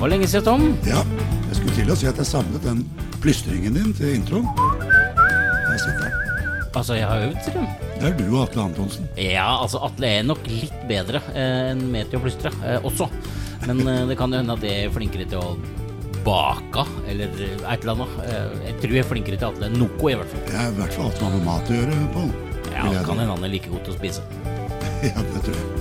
var lenge siden, Tom. Ja, jeg skulle til å si at jeg savnet den plystringen din til introen. Der sitter den. Altså, jeg har øvd, sier du. Det er du og Atle Antonsen. Ja, altså, Atle er nok litt bedre eh, enn meg til å plystre eh, også. Men eh, det kan jo hende at jeg er flinkere til å bake, eller et eller annet. Eh, jeg tror jeg er flinkere til Atle enn noe, i hvert fall. Det er i hvert fall alt som har med mat å gjøre, Pål. Ja, Vil det jeg kan tro. hende han er like god til å spise. Ja, det tror jeg.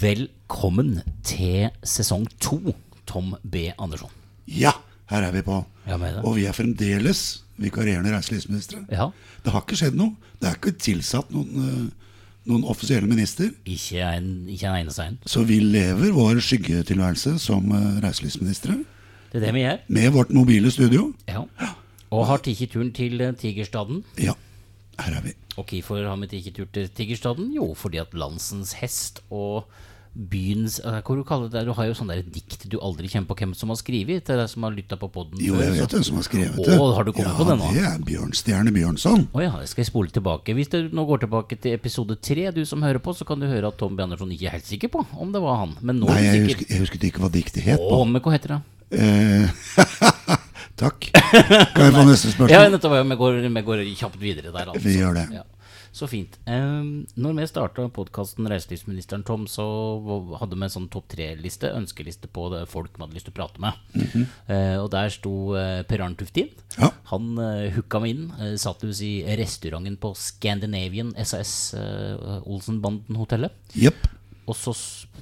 Velkommen til sesong to, Tom B. Andersson. Ja, her er vi på. Ja. Og vi er fremdeles vikarierende reiselivsministre. Ja. Det har ikke skjedd noe. Det er ikke tilsatt noen, eh, noen offisielle minister. Ikke en, ikke en eneste en. Så vi lever vår skyggetilværelse som eh, reiselivsministre Det er det vi gjør. med vårt mobile studio. Ja. Og har tatt turen til eh, Tigerstaden. Ja, her er vi. Og hvorfor har vi ikke tur til Tigerstaden? Jo, fordi at landsens hest og byens eh, Hva du kaller det? Du har jo sånne der dikt du aldri kjenner på hvem som har skrevet, til deg som har lytta på podden Jo, jeg vet hvem som har skrevet det. Å, har du kommet ja, på det nå? det er Bjørnstjerne Bjørnson. Å ja, skal jeg spole tilbake? Hvis du nå går tilbake til episode tre, du som hører på, så kan du høre at Tom B. Andersson ikke er helt sikker på om det var han. Men nå Nei, jeg du husker, jeg husket ikke hva diktet het. Å, men hva heter det? Eh, takk. Kan jeg få neste Ja, nettopp. Vi går, vi går kjapt videre der, altså. Vi gjør det. Ja. Så fint. Um, når vi starta podkasten Reiselivsministeren, Tom, så hadde vi en sånn topp tre-liste, ønskeliste på folk vi hadde lyst til å prate med. Eh, og der sto uh, Per Arne Tuftin. Ja. Han uh, hooka meg inn. Uh, satt i restauranten på Scandinavian SAS uh, Olsenbanden-hotellet. Yep. Og så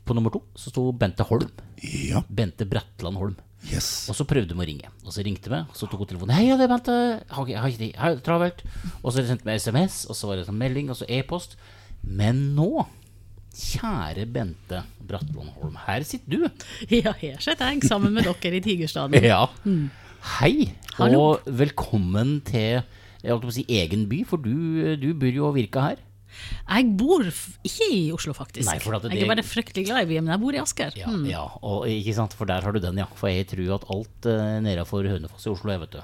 på nummer to så sto Bente Holm. Ja. Bente Bratland Holm. Yes. Og så prøvde vi å ringe. Og så ringte vi, og så tok hun telefonen. 'Hei, ja, det er Bente. Har ikke, har ikke tid. Har travelt.' Og så sendte vi SMS, og så var det sånn melding, og så e-post. Men nå, kjære Bente Bratland Holm, her sitter du. Ja, her sitter jeg sammen med dere i Tigerstaden. Ja. Hei, Hallo. og velkommen til jeg holdt på å si egen by, for du, du bor jo og virker her. Jeg bor ikke i Oslo, faktisk. Nei, det- Jeg er bare fryktelig glad i byen, men jeg bor i Asker. Ja, ja, og ikke sant, for der har du den, ja. For jeg tror at alt uh, nedenfor Hønefoss i Oslo er, vet du.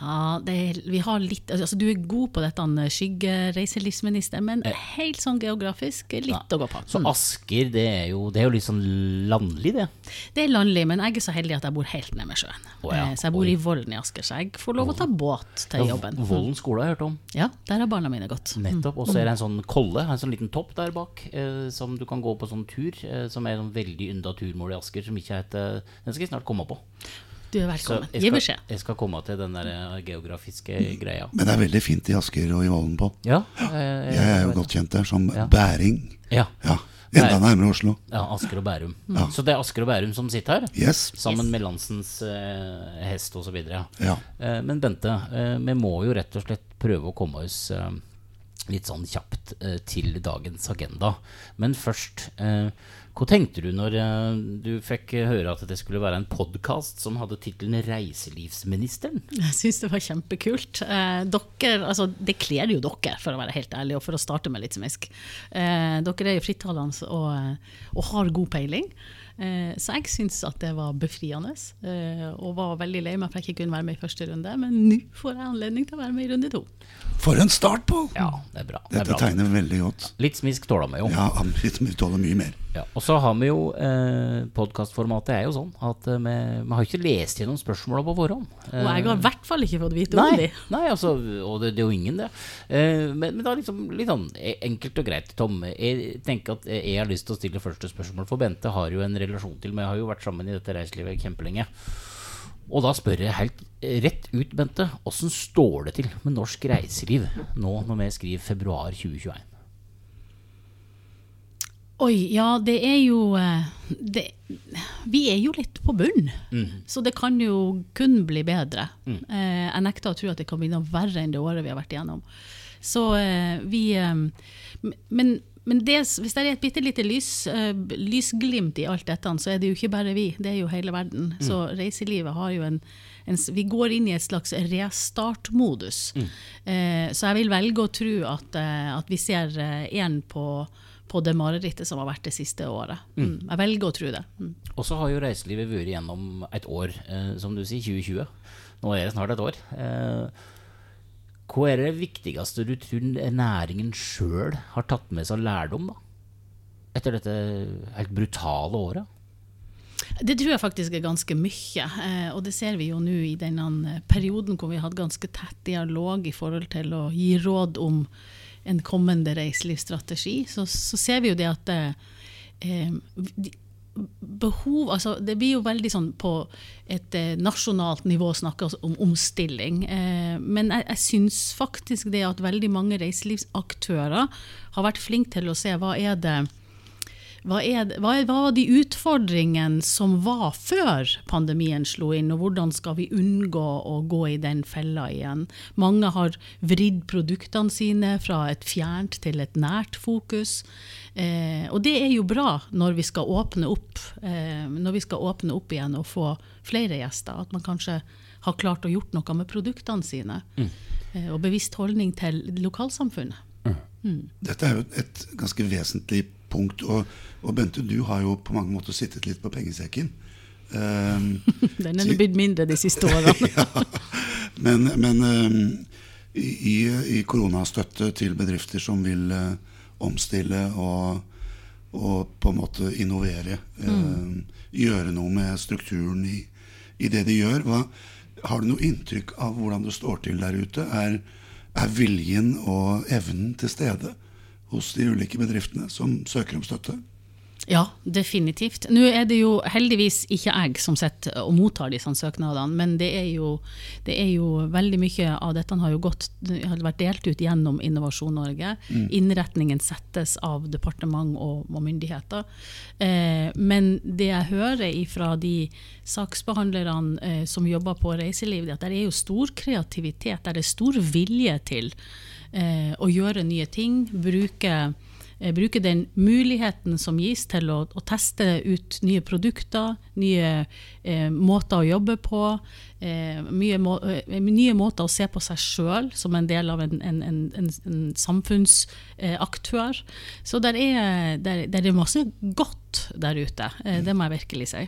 Ja, det er, vi har litt, altså, du er god på dette skyggereiselivsminister, men helt sånn geografisk litt å gå på. Så Mm. Asker, det er jo, det er jo litt sånn landlig, det. Det er landlig, men jeg er så heldig at jeg bor helt nede med sjøen. Oh, ja, Eh, Så jeg bor i Vollen i Asker, så jeg får lov å ta båt til jobben. Vollen skole har jeg hørt om. Ja, der har barna mine gått. Nettopp. Og så er det en sånn kolle, en sånn liten topp der bak, eh, som du kan gå på sånn tur, eh, som er en veldig ynda turmål i Asker, som ikke heter Den skal jeg snart komme på. Du er velkommen. Gi beskjed. jeg skal komme til den der eh, geografiske greia. Men det er veldig fint i Asker og i Vollen på. Ja, jeg, Jeg er jo godt kjent der som Ja. Bæring. Ja. Ja, Enda nærmere Oslo. ja, Asker og Bærum. Så det er Asker og Bærum som sitter her, Yes. sammen med landsens eh, hest osv. Ja. Ja. Eh, men Bente, eh, vi må jo rett og slett prøve å komme oss eh, litt sånn kjapt eh, til dagens agenda. Men først, eh, hva tenkte du når eh, du fikk høre at det skulle være en podkast som hadde tittelen 'Reiselivsministeren'? Jeg syns det var kjempekult. Eh, dere, altså, det kler jo dere, for å være helt ærlig, og for å starte med litt smisk. Eh, dere er jo frittalende og, og har god peiling. Eh, så jeg syns at det var befriende, eh, og var veldig lei meg for at jeg ikke kunne være med i første runde. Men nå får jeg anledning til å være med i runde to. For en start, på! Ja, det er bra. Det er Dette bra. tegner veldig godt. Litt smisk tåler vi jo. Ja, vi tåler mye mer. Ja, og så har vi jo eh, Podkastformatet er jo sånn at eh, vi, vi har ikke lest gjennom spørsmåla på forhånd. Og jeg har i hvert fall ikke fått vite om de. nei altså, og det, det er jo ingen det. Eh, men, men det er liksom litt sånn e- enkelt og greit, Tom. Jeg tenker at jeg har lyst til å stille første spørsmål, for Bente har jo en relasjon til meg. Jeg har jo vært sammen i dette reiselivet kjempelenge. Og da spør jeg helt rett ut, Bente, åssen står det til med norsk reiseliv nå når vi skriver februar 2021? Oi, ja, det er jo eh, det, Vi er jo litt på bunn, så det kan jo kun bli bedre. Eh, jeg nekter å tro at det kan bli noe verre enn det året vi har vært igjennom. Så eh, vi eh, Men, men det, hvis det er et bitte lite lys, lysglimt i alt dette, så er det jo ikke bare vi, det er jo hele verden. Så reiselivet har jo en, en Vi går inn i et slags restartmodus. Eh, så jeg vil velge å tro at, at vi ser én på på det marerittet som har vært det siste året. Mm. Jeg velger å tro det. Mm. Og så har jo reiselivet vært gjennom et år, eh, som du sier, 2020. Nå er det snart et år. Eh, Hva er det viktigste du tror næringen sjøl har tatt med seg lærdom, da? Etter dette helt brutale året? Det tror jeg faktisk er ganske mye. Eh, og det ser vi jo nå i denne perioden hvor vi har hatt ganske tett dialog i forhold til å gi råd om en kommende reiselivsstrategi. Så, så ser vi jo det at eh, behov altså Det blir jo veldig sånn på et eh, nasjonalt nivå å snakke om omstilling. Eh, men jeg, jeg syns faktisk det at veldig mange reiselivsaktører har vært flinke til å se hva er det hva, er, hva, er, hva, var de utfordringene som var før pandemien slo inn, og hvordan skal vi unngå å gå i den fella igjen? Mange har vridd produktene sine fra et fjernt til et nært fokus. Eh, og det er jo bra når vi skal åpne opp eh, når vi skal åpne opp igjen og få flere gjester. At man kanskje har klart å gjort noe med produktene sine. Mm. Eh, og bevisst holdning til lokalsamfunnet. Mm. Mm. Dette er jo et ganske vesentlig punkt. Og, og, Bente, du har jo på mange måter sittet litt på pengesekken. Um, Den er blitt mindre de siste årene. ja, men, men um, i, i, koronastøtte til bedrifter som vil uh, omstille og, og, på en måte innovere, mm. uh, gjøre noe med strukturen i, i det de gjør. Hva, har du noe inntrykk av hvordan det står til der ute? Er, er viljen og evnen til stede? Hos de ulike bedriftene som søker om støtte? Ja, definitivt. Nå er det jo heldigvis ikke jeg som sitter og mottar disse søknadene, men det er, jo, det er jo veldig mye av dette har jo gått, har vært delt ut gjennom Innovasjon Norge. Mm. Innretningen settes av departement og, og myndigheter. Eh, men det jeg hører fra de saksbehandlerne eh, som jobber på reiseliv, det er at det er jo stor kreativitet, det er stor vilje til eh, å gjøre nye ting. Bruke, eh, bruke, den muligheten som gis til å, å teste ut nye produkter, nye eh, måter å jobbe på. Eh, må, eh, nye måter å se på seg sjøl som en del av en, en, en, en samfunnsaktør. Så det er, der, der er masse godt der ute. Eh, det må jeg virkelig si.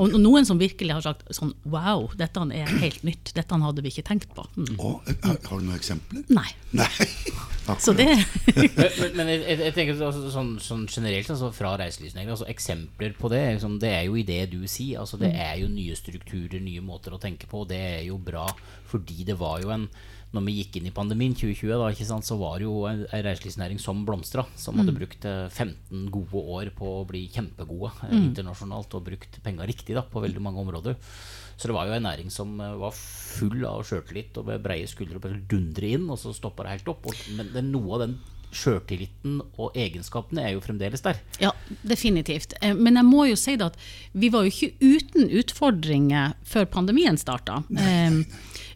Og noen som virkelig har sagt sånn Wow, dette er helt nytt. Dette hadde vi ikke tenkt på. Mm. Og, eh, har, du noen eksempler? Nei. Nei. Så det Men, men jeg, jeg, tenker altså, sånn, sånn, generelt altså, fra reiselivsnæringen, altså, eksempler på det liksom, Det er jo i det du sier. Altså, det mm. er jo nye strukturer, nye måter å tenke på. Det er jo bra fordi det var jo en når vi gikk inn i pandemien 2020, da, sant, så var det jo en reiselivsnæring som blomstra. Som hadde mm. brukt 15 eh, gode år på å bli kjempegode eh, mm. internasjonalt og brukt penga riktig da, på veldig mange områder. Så det var jo en næring som eh, var full av sjøltillit og med breie skuldre og dundre inn, og så stoppa det helt opp. Og, men det, noe av den sjøltilliten og egenskapene er jo fremdeles der. Ja, definitivt. Men jeg må jo si at vi var jo ikke uten utfordringer før pandemien starta.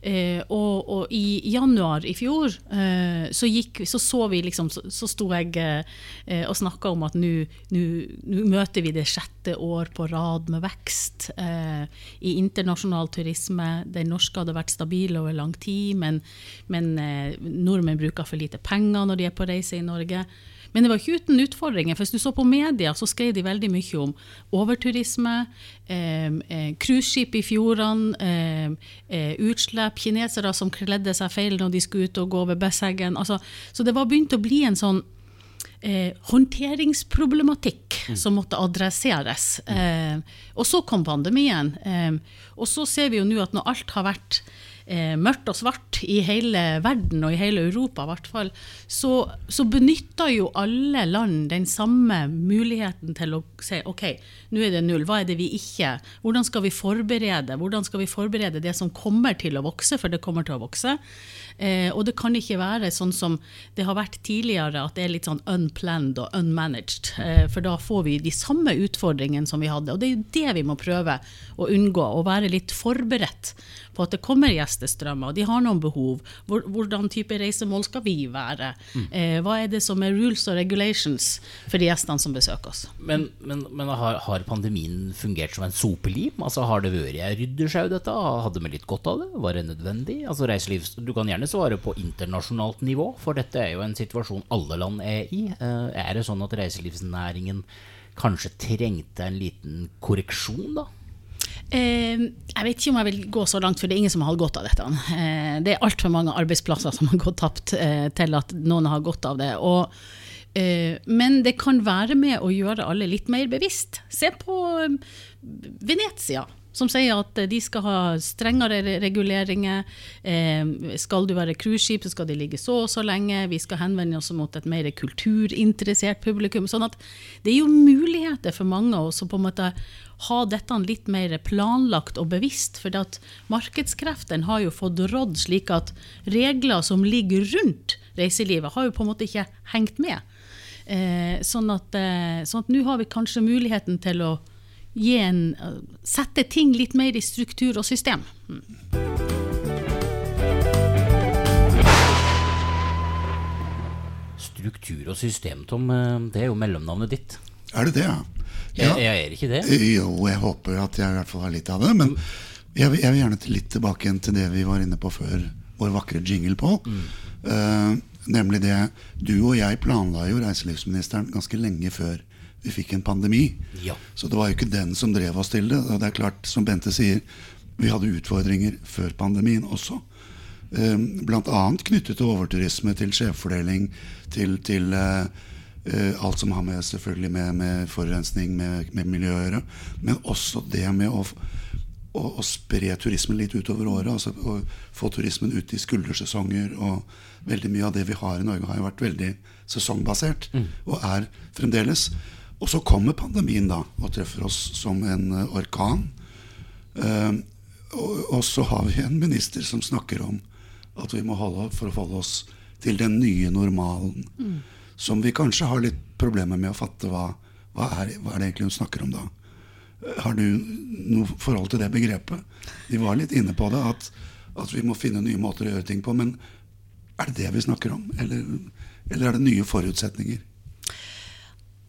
Eh, og, og, i januar i fjor eh, så, gikk, så, så vi liksom Så, så sto jeg eh, og snakka om at nå møter vi det sjette år på rad med vekst eh, i internasjonal turisme. Den norske hadde vært stabil over lang tid, men, men eh, nordmenn bruker for lite penger når de er på reise i Norge. Men det var ikke uten utfordringer. for Hvis du så på media, så skrev de veldig mye om overturisme, eh, cruiseskip eh, i fjordene, eh, utslipp, kinesere som kledde seg feil når de skulle ut og gå over Besseggen. Altså, så det var begynt å bli en sånn Eh, håndteringsproblematikk mm. som måtte adresseres. Eh, og så kom pandemien. Eh, og så ser vi jo nå at når alt har vært mørkt og svart i hele verden, og i hele Europa i hvert fall, så, så benytter jo alle land den samme muligheten til å si OK, nå er det null, hva er det vi ikke Hvordan skal vi forberede Hvordan skal vi forberede det som kommer til å vokse, for det kommer til å vokse? Eh, og det kan ikke være sånn som det har vært tidligere, at det er litt sånn unplanned og unmanaged. Eh, for da får vi de samme utfordringene som vi hadde. Og det er jo det vi må prøve å unngå, å være litt forberedt på at det kommer gjestestrømmer, og de har noen behov. Hvordan type reisemål skal vi være? Mm. Eh, hva er det som er rules og regulations for de gjestene som besøker oss? Men, men, men har, har, pandemien fungert som en sopelim? Altså, har det vært ei ryddesjau, dette? Hadde vi litt godt av det? Var det nødvendig? Altså, reiselivs, du kan gjerne svare på internasjonalt nivå, for dette er jo en situasjon alle land er i. Eh, er det sånn at reiselivsnæringen kanskje trengte en liten korreksjon, da? Eh, jeg vet ikke om jeg vil gå så langt, for det er ingen som har godt av dette. Eh, det er altfor mange arbeidsplasser som har gått tapt eh, til at noen har godt av det. Og, eh, men det kan være med å gjøre alle litt mer bevisst. Se på Venezia som sier at de skal ha strengere reguleringer. Eh, skal du være cruiseskip, så skal de ligge så og så lenge. Vi skal henvende oss mot et mer kulturinteressert publikum. sånn at det er jo muligheter for mange å på en måte ha dette litt mer planlagt og bevisst. For at markedskreftene har jo fått rådd slik at regler som ligger rundt reiselivet, har jo på en måte ikke hengt med. Eh, sånn at eh, sånn nå har vi kanskje muligheten til å en, sette ting litt mer i struktur og system. Mm. Struktur og system, Tom, eh, det er jo mellomnavnet ditt. Er det det, ja? ja. Jeg, er ikke det? Jo, jeg håper at jeg i hvert fall har litt av det. Men jeg vil, jeg vil gjerne litt tilbake igjen til det vi var inne på før vår vakre jingle på. Mm. Uh, nemlig det Du og jeg planla jo reiselivsministeren ganske lenge før vi fikk en pandemi. Ja. Så det var jo ikke den som drev oss til det. Og det er klart, som Bente sier, vi hadde utfordringer før pandemien også. Ehm, Bl.a. knyttet til overturisme, til skjevfordeling, til, til uh, alt som har med selvfølgelig med, med forurensning, med, med miljø å gjøre. Men også det med å, å, å, spre turismen litt utover året. altså å Få turismen ut i skuldersesonger. Og veldig mye av det vi har i Norge, har jo vært veldig sesongbasert. Mm. Og er fremdeles. Og så kommer pandemien da og treffer oss som en uh, orkan. Uh, og, og, så har vi en minister som snakker om at vi må holde for å forholde oss til den nye normalen. Mm. Som vi kanskje har litt problemer med å fatte hva, hva, er, hva er det egentlig hun snakker om da. Uh, har du noe forhold til det begrepet? Vi var litt inne på det, at, at vi må finne nye måter å gjøre ting på. Men er det det vi snakker om? Eller, eller er det nye forutsetninger?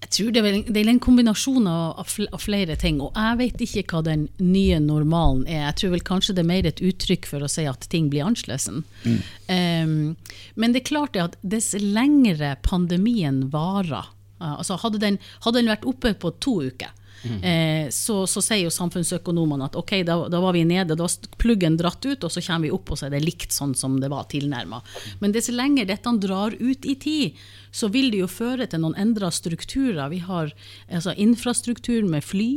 Jeg tror det er, vel, det er en kombinasjon av, av, flere ting. Og jeg vet ikke hva den nye normalen er. Jeg tror vel kanskje det er mer et uttrykk for å si at ting blir annerledes. Mm. Um, men det er klart at dess lengre pandemien varer altså hadde, den, hadde den vært oppe på to uker, Mm. Eh, så, så, sier jo samfunnsøkonomene at ok, da, da, var vi nede, da var pluggen dratt ut, og så kommer vi opp, og så er det likt sånn som det var tilnærma. Men dess lenger dette drar ut i tid, så vil det jo føre til noen endra strukturer. Vi har altså Infrastruktur med fly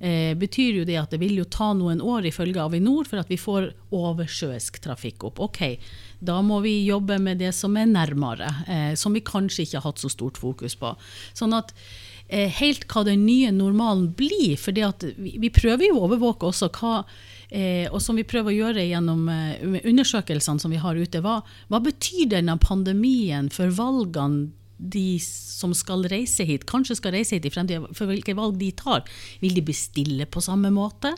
eh, betyr jo det at det vil jo ta noen år, ifølge Avinor, for at vi får oversjøisk trafikk opp. Ok, da må vi jobbe med det som er nærmere, eh, som vi kanskje ikke har hatt så stort fokus på. Sånn at helt hva den nye normalen blir. For vi, vi, prøver jo å overvåke også hva eh, og som vi prøver å gjøre gjennom eh, undersøkelsene som vi har ute. Hva, hva betyr denne pandemien for valgene de som skal reise hit, kanskje skal reise hit i fremtiden, for hvilke valg de tar. Vil de bestille på samme måte?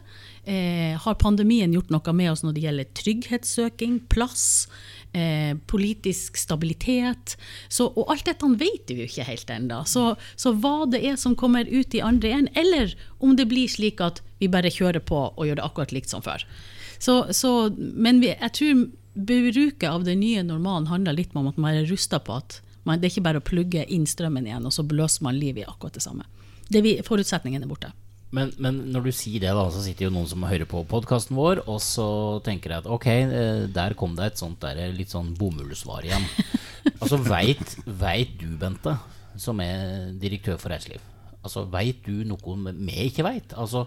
Eh, har pandemien gjort noe med oss når det gjelder trygghetssøking, plass? eh, politisk stabilitet. Så, og alt dette vet vi jo ikke helt ennå. Så, så, hva det er som kommer ut i andre enden, eller om det blir slik at vi bare kjører på og gjør det akkurat likt som før. Så, men vi, jeg tror bruket av den nye normalen handler litt om at man er rusta på at man, det er ikke bare å plugge inn strømmen igjen, og så blåser man livet i akkurat det samme. Det vi, forutsetningen er borte. Men, men, når du sier det, da, så sitter jo noen som hører på podkasten vår, og så tenker jeg at ok, eh, der kom det et sånt der, litt sånn bomullsvar igjen. altså veit du, Bente, som er direktør for reiseliv, altså veit du noe vi ikke veit? Altså,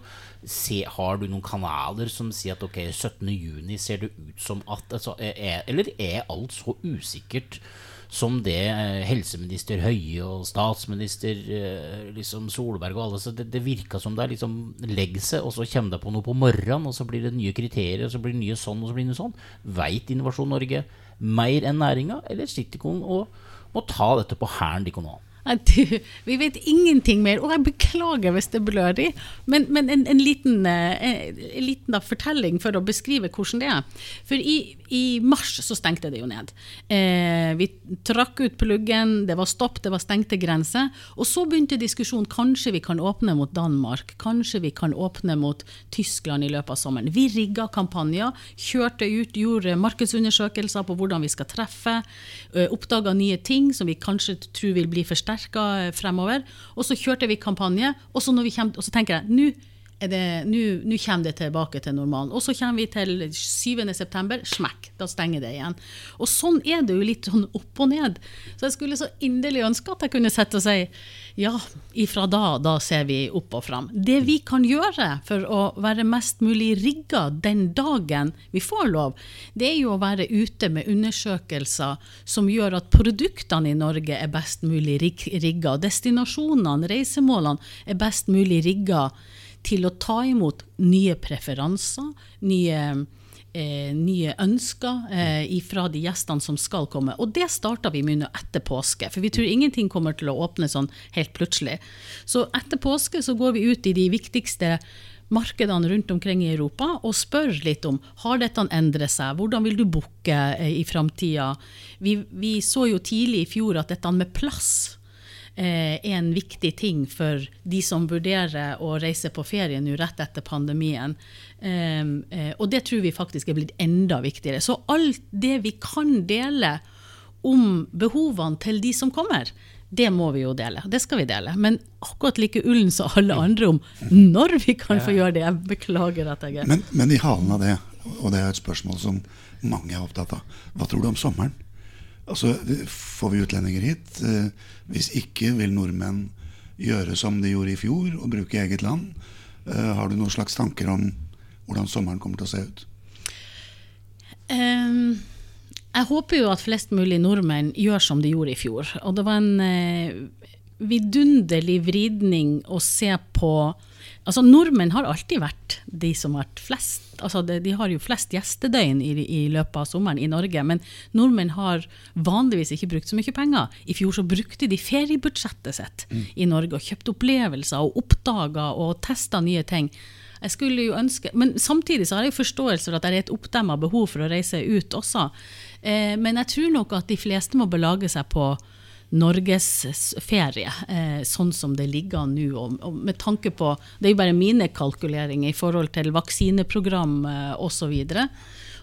har du noen kanaler som sier at ok, 17.6 ser det ut som at altså, er, Eller er alt så usikkert? Som det eh, helseminister Høie og statsminister eh, liksom Solberg og alle så Det, det virka som det er liksom legger seg, og så kommer det på noe på morgenen, og så blir det nye kriterier, og så blir det nye sånn, og så blir det nye sånn. Veit Innovasjon Norge mer enn næringa, eller sitter de og må ta dette på hæren, de kan nå? Du, vi vet ingenting mer, og jeg beklager hvis det blør i, men, men en, en, liten, en, en liten fortelling for å beskrive hvordan det er. For i, i mars så stengte det jo ned. Eh, vi trakk ut pluggen, det var stopp, det var stengte grenser. Og så begynte diskusjonen kanskje vi kan åpne mot Danmark, kanskje vi kan åpne mot Tyskland i løpet av sommeren. Vi rigga kampanjer, kjørte ut, gjorde markedsundersøkelser på hvordan vi skal treffe, eh, oppdaga nye ting som vi kanskje tror vil bli forsterket forsterka fremover. Og så kjørte vi kampanje, og så, når vi kom, og så tenker jeg nå nå kommer det tilbake til normalen. Og så kommer vi til 7. september, smekk, da stenger det igjen. Og sånn er det jo litt sånn opp og ned. Så jeg skulle så inderlig ønske at jeg kunne sette og si ja, ifra da, da ser vi opp og fram. Det vi kan gjøre for å være mest mulig rigga den dagen vi får lov, det er jo å være ute med undersøkelser som gjør at produktene i Norge er best mulig rig- rigga. Destinasjonene, reisemålene er best mulig rigga til å ta imot nye preferanser, nye, eh, nye ønsker eh, fra de gjestene som skal komme. Og det starta vi med etter påske, for vi tror ingenting kommer til å åpne sånn helt plutselig. Så etter påske så går vi ut i de viktigste markedene rundt omkring i Europa og spør litt om har dette endret seg, hvordan vil du booke eh, i framtida. Vi, vi så jo tidlig i fjor at dette med plass en viktig ting for de som vurderer å reise på ferie nå rett etter pandemien. Um, eh, og det tror vi faktisk er blitt enda viktigere. Så alt det vi kan dele om behovene til de som kommer, det må vi jo dele. Det skal vi dele. Men akkurat like ullen som alle andre om når vi kan få gjøre det. Jeg beklager at jeg er Men, men i halen av det, og det er et spørsmål som mange er opptatt av, hva tror du om sommeren? Altså, Får vi utlendinger hit? Eh, Hvis ikke, vil nordmenn gjøre som de gjorde i fjor, og bruke eget land? Eh, Har du noen slags tanker om hvordan sommeren kommer til å se ut? Um, jeg håper jo at flest mulig nordmenn gjør som de gjorde i fjor. Og det var en eh, vidunderlig vridning å se på Altså, Nordmenn har alltid vært de som har vært flest. Altså, de, har jo flest gjestedøgn i, i løpet av sommeren i Norge, men nordmenn har vanligvis ikke brukt så mye penger. I fjor så brukte de feriebudsjettet sitt i Norge og kjøpte opplevelser og oppdaga og testa nye ting. Jeg skulle jo ønske, Men samtidig så har jeg forståelse for at det er et oppdemma behov for å reise ut også. Eh, men jeg tror nok at de fleste må belage seg på norgesferie, eh, sånn som det ligger an nå. Og, og med tanke på Det er jo bare mine kalkuleringer i forhold til vaksineprogram eh, osv. Så,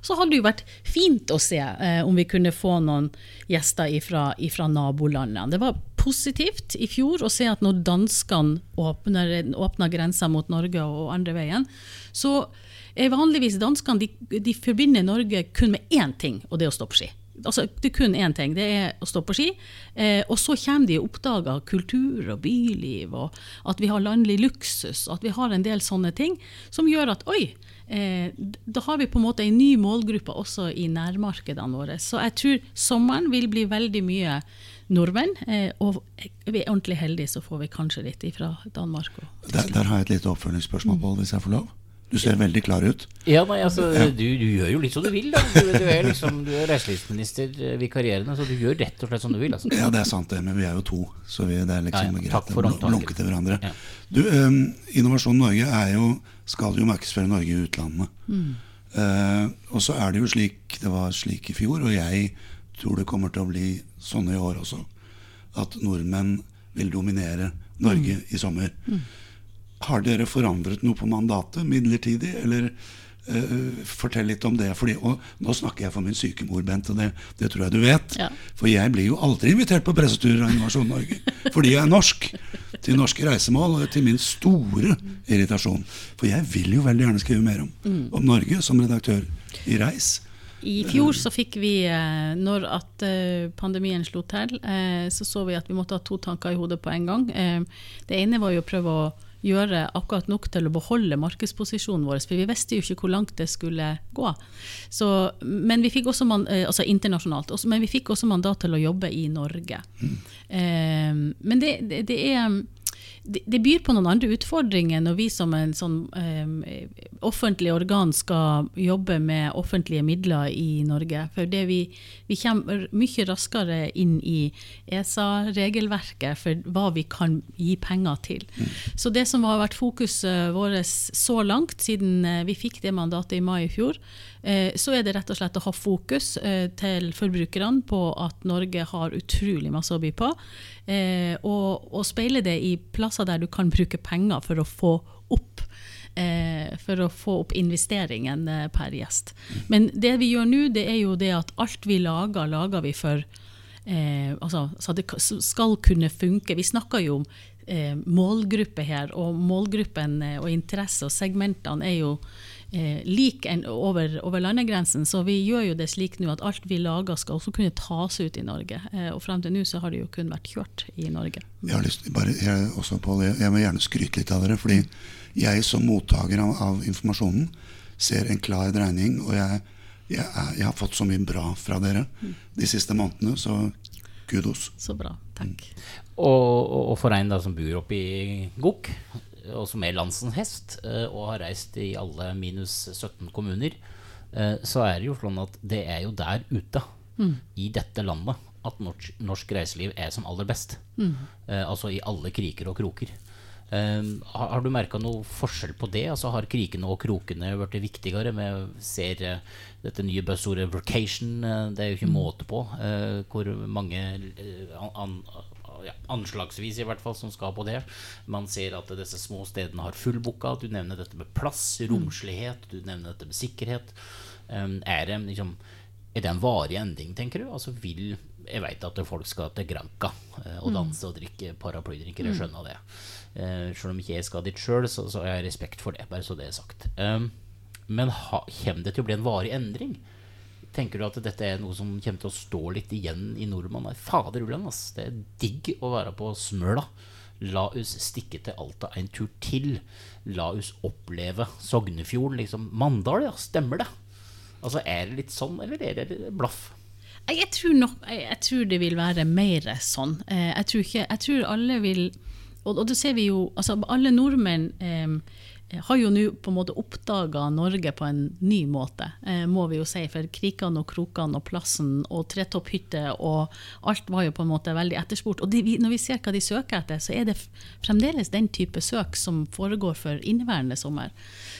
så hadde det jo vært fint å se eh, om vi kunne få noen gjester fra nabolandene. Det var positivt i fjor å se at når danskene åpner, åpner grensa mot Norge og andre veien, så er vanligvis danskene de, de forbinder Norge kun med én ting, og det er å stå på ski. Altså, det er kun én ting, det er å stå på ski. Eh, og så kommer de og oppdager kultur og byliv, og at vi har landlig luksus, at vi har en del sånne ting som gjør at oi, eh, da har vi på en måte en ny målgruppe også i nærmarkedene våre. Så jeg tror sommeren vil bli veldig mye nordmenn. Eh, og er vi ordentlig heldige, så får vi kanskje litt fra Danmark. Og Der, der har jeg et lite oppfølgingsspørsmål, Pål, hvis jeg får lov. Du ser veldig klar ut. Ja, nei, altså, du, du gjør jo litt som du vil, da. Du, du er liksom Du er reiselivsminister eh, vikarierende, så du gjør rett og slett som du vil. Altså. Ja, det er sant det, men vi er jo to, så vi, det er liksom Ja, ja. greit å lunke til hverandre. Ja. Du, um, Innovasjon Norge er jo, skal jo markedsføre Norge i utlandet. Eh, og så er det jo slik det var slik i fjor, og jeg tror det kommer til å bli sånn i år også, at nordmenn vil dominere Norge i sommer. Har dere forandret noe på mandatet midlertidig, eller uh, fortell litt om det? Fordi, og nå snakker jeg for min syke mor, Bent, og det, det tror jeg du vet. Ja. For jeg blir jo aldri invitert på presseturer av Innovasjon Norge. Fordi jeg er norsk. Til norske reisemål, og til min store irritasjon. For jeg vil jo veldig gjerne skrive mer om, om Norge som redaktør i Reis. I fjor så fikk vi, eh, når at eh, pandemien slo til, eh, så så vi at vi måtte ha to tanker i hodet på en gang. Eh, Det ene var jo å prøve å gjøre akkurat nok til å beholde markedsposisjonen vår, for vi visste jo ikke hvor langt det skulle gå. Så, men vi fikk også man, eh, altså internasjonalt, også, men vi fikk også mandat til å jobbe i Norge. Eh, men det, det, det er det, det byr på noen andre utfordringer når vi som en sånn eh, offentlig organ skal jobbe med offentlige midler i Norge. For det vi, vi kommer mye raskere inn i ESA-regelverket for hva vi kan gi penger til. Så det som har vært fokuset vårt så langt, siden eh, vi fikk det mandatet i mai i fjor, så er det rett og slett å ha fokus eh, til forbrukerne på at Norge har utrolig masse å by på. Eh, og, og speile det i plasser der du kan bruke penger for å få opp eh, for å få opp investeringen eh, per gjest. Men det vi gjør nå, det er jo det at alt vi lager, lager vi for eh, altså, så det skal kunne funke. Vi snakker jo om eh, målgruppe her, og målgruppen eh, og interesse og segmentene er jo eh, lik en, over, over landegrensen, så vi gjør jo det slik nå at alt vi lager skal også kunne tas ut i Norge. Eh, og frem til nå så har det jo kun vært kjørt i Norge. Jeg har lyst, bare, jeg, også, Paul, jeg, jeg må gjerne skryte litt av dere. Fordi jeg som mottaker av, av informasjonen ser en klar dreining. Og jeg, jeg, jeg har fått så mye bra fra dere de siste månedene, så kudos. Så bra. Takk. Og, og, og for en da som bor oppe i Gokk, og som er landsens hest, eh, og har reist i alle minus 17 kommuner, eh, så er det jo sånn at det er jo der ute, i dette landet, at norsk, norsk reiseliv er som aller best. Mm. altså i alle kriker og kroker. Um, har, har du merka noe forskjell på det? Altså Har krikene og krokene blitt viktigere? Vi ser uh, dette nye buzzordet 'vacation'. Uh, det er jo ikke måte på uh, hvor mange eh, an, an, ja, anslagsvis i hvert fall som skal på det. Man ser at disse små stedene har fullbooka. Du nevner dette med plass, romslighet, du nevner dette med sikkerhet. Er, det, liksom, er det en varig endring, tenker du? Altså vil Jeg vet at folk skal til Granca eh, og danse og drikke paraplydrinker, jeg skjønner det. Uh, selv om ikke jeg skal dit sjøl, så, så har jeg respekt for det, bare så det er sagt. Men ha, kommer det til å bli en varig endring? Tenker du at dette er noe som kommer til å stå litt igjen i nordmann? Nei, Fader ulland, ass. Det er digg å være på Smøla. La oss stikke til Alta en tur til. La oss oppleve Sognefjorden. Liksom. Mandal, ja. Stemmer det? Altså, Er det litt sånn, eller er det blaff? Jeg tror, jeg, jeg tror det vil være mer sånn. Eh, Jeg tror, ikke, jeg tror alle vil Og, og det ser vi jo altså Alle nordmenn eh, har jo nå på en måte oppdaga Norge på en ny måte, eh, må vi jo si. For krikene og krokene og plassen og tretopphytte og alt var jo på en måte veldig etterspurt. Og de, når vi ser hva de søker etter, så er det fremdeles den type søk som foregår for inneværende sommer.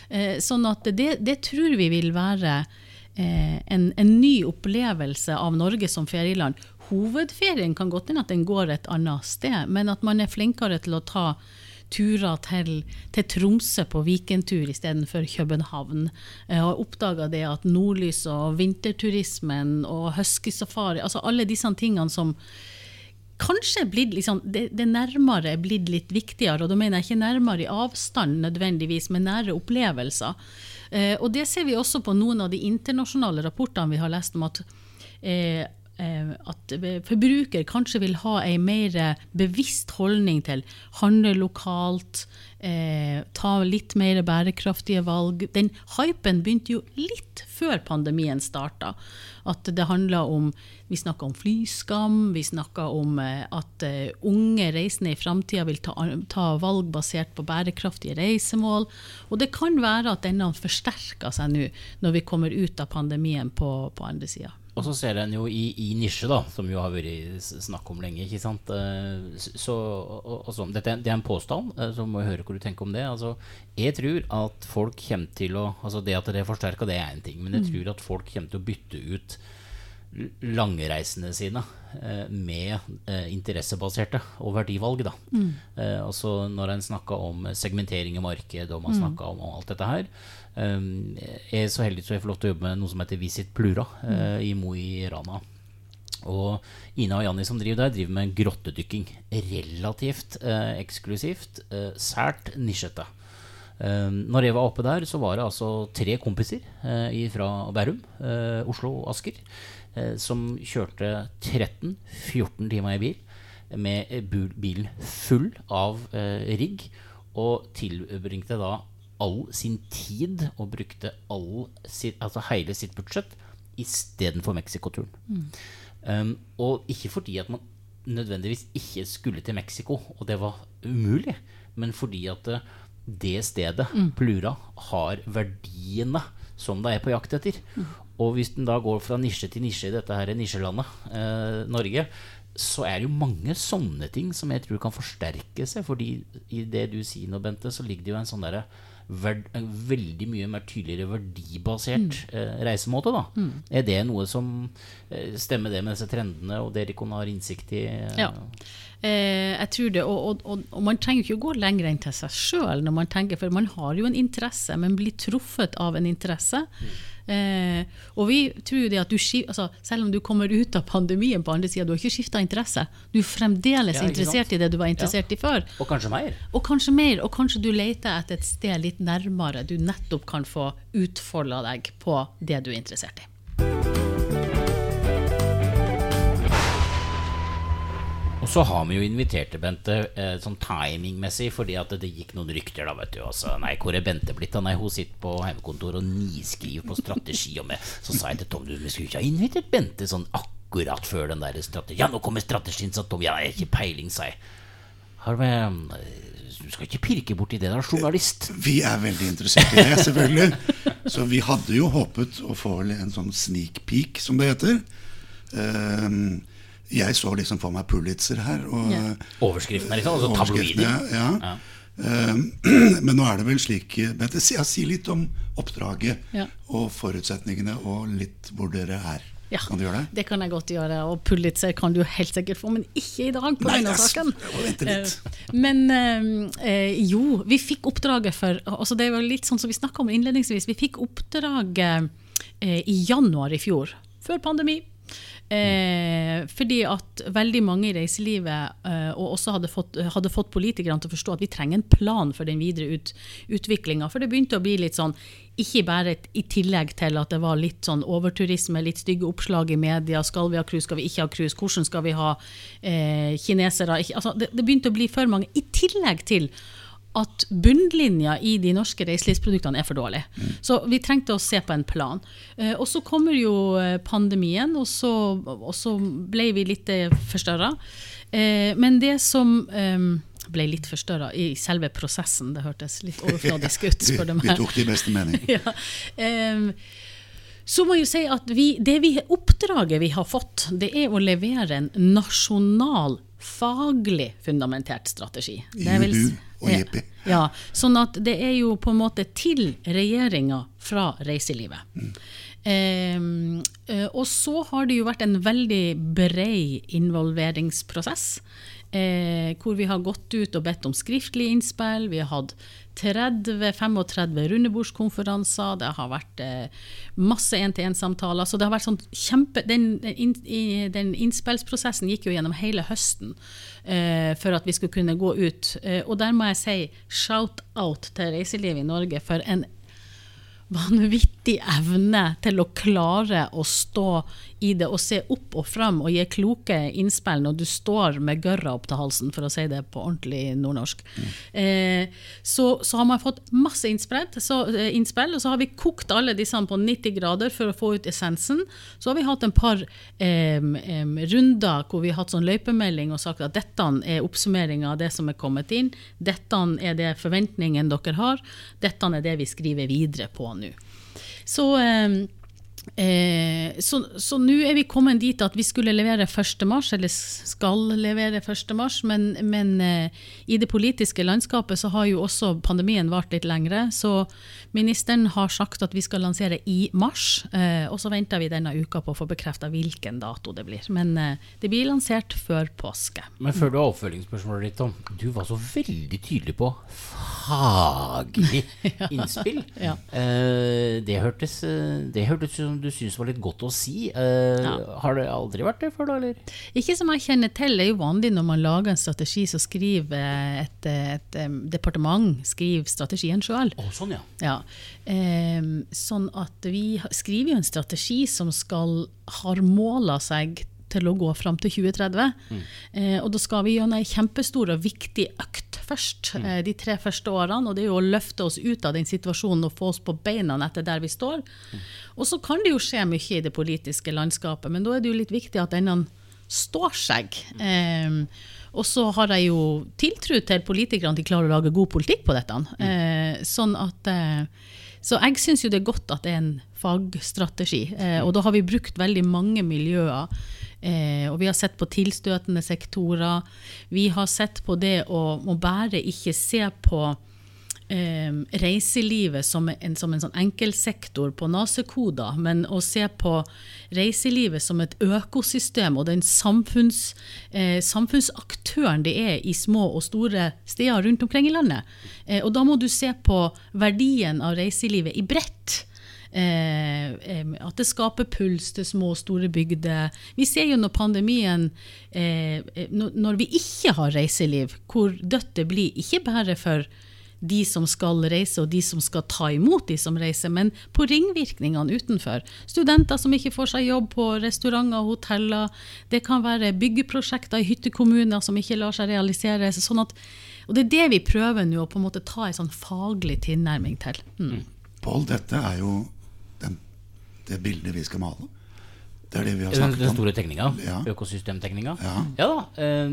Eh, sånn at det, det tror vi vil være eh, en, en ny opplevelse av Norge som ferieland. Hovedferien kan godt hende at den går et annet sted, men at man er flinkere til å ta turer til, til Tromsø på weekendtur istedenfor København. Jeg har oppdaga det at nordlys og vinterturismen og huskysafari, altså alle disse tingene som kanskje blitt liksom, det, det nærmere er blitt litt viktigere, og da mener jeg ikke nærmere i avstand nødvendigvis, men nære opplevelser. Eh, og det ser vi også på noen av de internasjonale rapportene vi har lest om at eh, eh, at forbruker kanskje vil ha en mer bevisst holdning til handle lokalt, eh, ta litt mer bærekraftige valg. Den hypen begynte jo litt før pandemien starta. At det handla om Vi snakka om flyskam, vi snakka om eh, at eh, unge reisende i framtida vil ta, ta valg basert på bærekraftige reisemål. Og det kan være at denne forsterker seg nå, når vi kommer ut av pandemien på, på andre sida. Og så ser en jo i, i nisje, da, som jo har vært snakk om lenge. ikke sant? Eh, Så, og, og sånn. Dette det er en påstand, eh, så må jeg høre hva du tenker om det. Altså, jeg tror at folk kommer til å altså Det at det er forsterka, det er én ting. Men jeg tror at folk kommer til å bytte ut langreisene sine eh, med interessebaserte og verdivalg. da. Mm. altså Når en snakker om segmentering i marked og man snakker om alt dette her Jeg er så heldig at jeg får lov til å jobbe med noe som heter Visit Plura eh, i Mo i Rana. Og Ina og Janni som driver der, driver med grottedykking. Relativt eh, eksklusivt. Eh, sært nisjete. Eh, når jeg var oppe der, så var det altså tre kompiser eh, fra Bærum, eh, Oslo og Asker, eh, som kjørte 13-14 timer i bil med bilen full av rigg, og tilbringte da all sin tid og brukte all sitt, altså hele sitt budsjett istedenfor Mexico-turen. Um, og ikke fordi at man nødvendigvis ikke skulle til Mexico, og det var umulig, men fordi at eh, det stedet, Plura, har verdiene som det er på jakt etter. Og hvis den da går fra nisje til nisje i dette her nisjelandet, eh, Norge, så er det jo mange sånne ting som jeg tror kan forsterke seg. Fordi i det du sier nå, Bente, så ligger det jo en sånn derre veldig mye mer tydeligere verdibasert eh, reisemåte. da. Er det noe som eh, stemmer det med disse trendene og det Rikon har innsikt i? eh? Ja. Eh, jeg tror det, og, og, og, man trenger ikke å gå lenger enn til seg sjøl for man har jo en interesse, men blir truffet av en interesse. Eh, og vi tror jo det at du altså, Selv om du kommer ut av pandemien på andre sida, du har ikke skifta interesse. Du er fremdeles Ja, interessert i det du var interessert i før. Og kanskje mer. Og kanskje mer, og kanskje du leter etter et sted litt nærmere du nettopp kan få utfolda deg på det du er interessert i. Og så har vi jo invitert til Bente eh, sånn timingmessig, fordi at det gikk noen rykter, da, vet du. Altså, nei, hvor er Bente blitt? da? Nei, hun sitter på hjemmekontoret og niskriver på strategi. Og med. Så sa jeg til Tom du, vi skulle ikke ha invitert Bente sånn akkurat før den der strategien. Ja, nå kommer strategien, sa Tom. Ja, har ikke peiling, sa jeg. Har vi, du skal ikke pirke borti det, da, journalist. Vi er veldig interessert i det, selvfølgelig. Så vi hadde jo håpet å få en sånn sneak peek, som det heter. Ehm, jeg så liksom for meg Pulitzer her. Og, Ja. Overskriften er liksom, altså tabloider. Ja. Ja. Ehm, Men nå er det vel slik Bente, si, si litt om oppdraget Ja. og forutsetningene, og litt hvor dere er. Ja, Kan du gjøre det? Det kan jeg godt gjøre, og Pulitzer kan du helt sikkert få, men ikke i dag på Nei, denne saken. Eh, Men eh, eh, jo, vi fikk oppdraget for altså Det var litt sånn som vi snakka om innledningsvis. Vi fikk oppdraget i januar i fjor, før pandemi. Eh, fordi at veldig mange i reiselivet eh, og også hadde fått, hadde fått politikerne til å forstå at vi trenger en plan for den videre ut, utviklinga. For det begynte å bli litt sånn, ikke bare et- i tillegg til at det var litt sånn overturisme, litt stygge oppslag i media. Skal vi ha cruise, skal vi ikke ha cruise? Hvordan skal vi ha eh, kinesere? Ikke, altså, det, det begynte å bli for mange. I tillegg til at bunnlinja i de norske reiselivsproduktene er for dårlig. Så vi trengte å se på en plan. Eh, og så kommer jo eh, pandemien, og så, og så ble vi litt eh, forstørra. Eh, men det som ble litt forstørra i selve prosessen, det hørtes litt overfladisk ut, spør du meg. vi tok det i beste mening. Ja. Så må jeg jo si at vi, det vi, oppdraget vi har fått, det er å levere en nasjonal, faglig fundamentert strategi. Vil og jippi. Ja, sånn at det er jo på en måte til regjeringa fra reiselivet. Mm. eh, og så har det jo vært en veldig brei involveringsprosess. Eh, hvor vi har gått ut og bedt om skriftlige innspill. Vi har hatt 30-35 rundebordskonferanser. Det har vært eh, masse én-til-én-samtaler. Så det har vært sånn kjempe Den, den, den innspillsprosessen gikk jo gjennom hele høsten eh, for at vi skulle kunne gå ut. Eh, og der må jeg si shout-out til reiselivet i Norge for en vanvittig evne til å klare å stå i det og se opp og fram og gi kloke innspill når du står med gørra opp til halsen, for å si det på ordentlig nordnorsk. Eh, så, så har man fått masse innspill, så, eh, innspill, og så har vi kokt alle disse på 90 grader for å få ut essensen. Så har vi hatt en par eh, runder hvor vi har hatt sånn løypemelding og sagt at dette er oppsummeringa av det som er kommet inn, dette er det forventningen dere har, dette er det vi skriver videre på nå. Så eh, Eh, så nå er vi kommet dit at vi skulle levere 1. mars, eller skal levere 1. mars, men, men eh, i det politiske landskapet så har jo også pandemien vart litt lengre. Så ministeren har sagt at vi skal lansere i mars, eh, og så venter vi denne uka på å få bekrefta hvilken dato det blir. Men eh, det blir lansert før påske. Men før du har oppfølgingsspørsmålet ditt, Tom. Du var så veldig tydelig på faglig innspill. Ja. Eh, det hørtes Det hørtes ut som du syns var litt godt å si. Eh, Ja. Har det aldri vært det før, da? eller? Ikke som jeg kjenner til. Det er jo vanlig når man lager en strategi, så skriver et, et, et departement skriver strategien sjøl. Oh, sånn, ja. Ja. Em, sånn at vi skriver jo en strategi som skal har måla seg til å gå fram til 2030. Eh, og da skal vi gjennom ei kjempestor og viktig økt først, eh, de tre første årene. Og det er jo å løfte oss ut av den situasjonen og få oss på beina etter der vi står. Og så kan det jo skje mye i det politiske landskapet, men da er det jo litt viktig at denne står seg. Eh, og så har jeg jo tiltro til politikerne at de klarer å lage god politikk på dette. Eh, sånn at eh, så jeg syns jo det er godt at det er en fagstrategi. Eh, og da har vi brukt veldig mange miljøer. Eh, og vi har sett på tilstøtende sektorer. Vi har sett på det å, å bare ikke se på eh, reiselivet som en, som en sånn enkeltsektor på nasekoder, men å se på reiselivet som et økosystem og den samfunns, eh, samfunnsaktøren det er i små og store steder rundt omkring i landet. Eh, og da må du se på verdien av reiselivet i bredt. Eh, at det skaper puls til små og store bygder. Vi ser jo når pandemien eh, når, vi ikke har reiseliv, hvor dødt det blir. Ikke bare for de som skal reise, og de som skal ta imot de som reiser, men på ringvirkningene utenfor. Studenter som ikke får seg jobb på restauranter og hoteller. Det kan være byggeprosjekter i hyttekommuner som ikke lar seg realisere. Sånn at, og det er det vi prøver nå å på en måte ta en sånn faglig tilnærming til. Mm. Pål, dette er jo det bildet vi skal male. Det er det vi har snakket snakket den om. store tegninga? Ja. Økosystemtegninga? Ja. da. eh,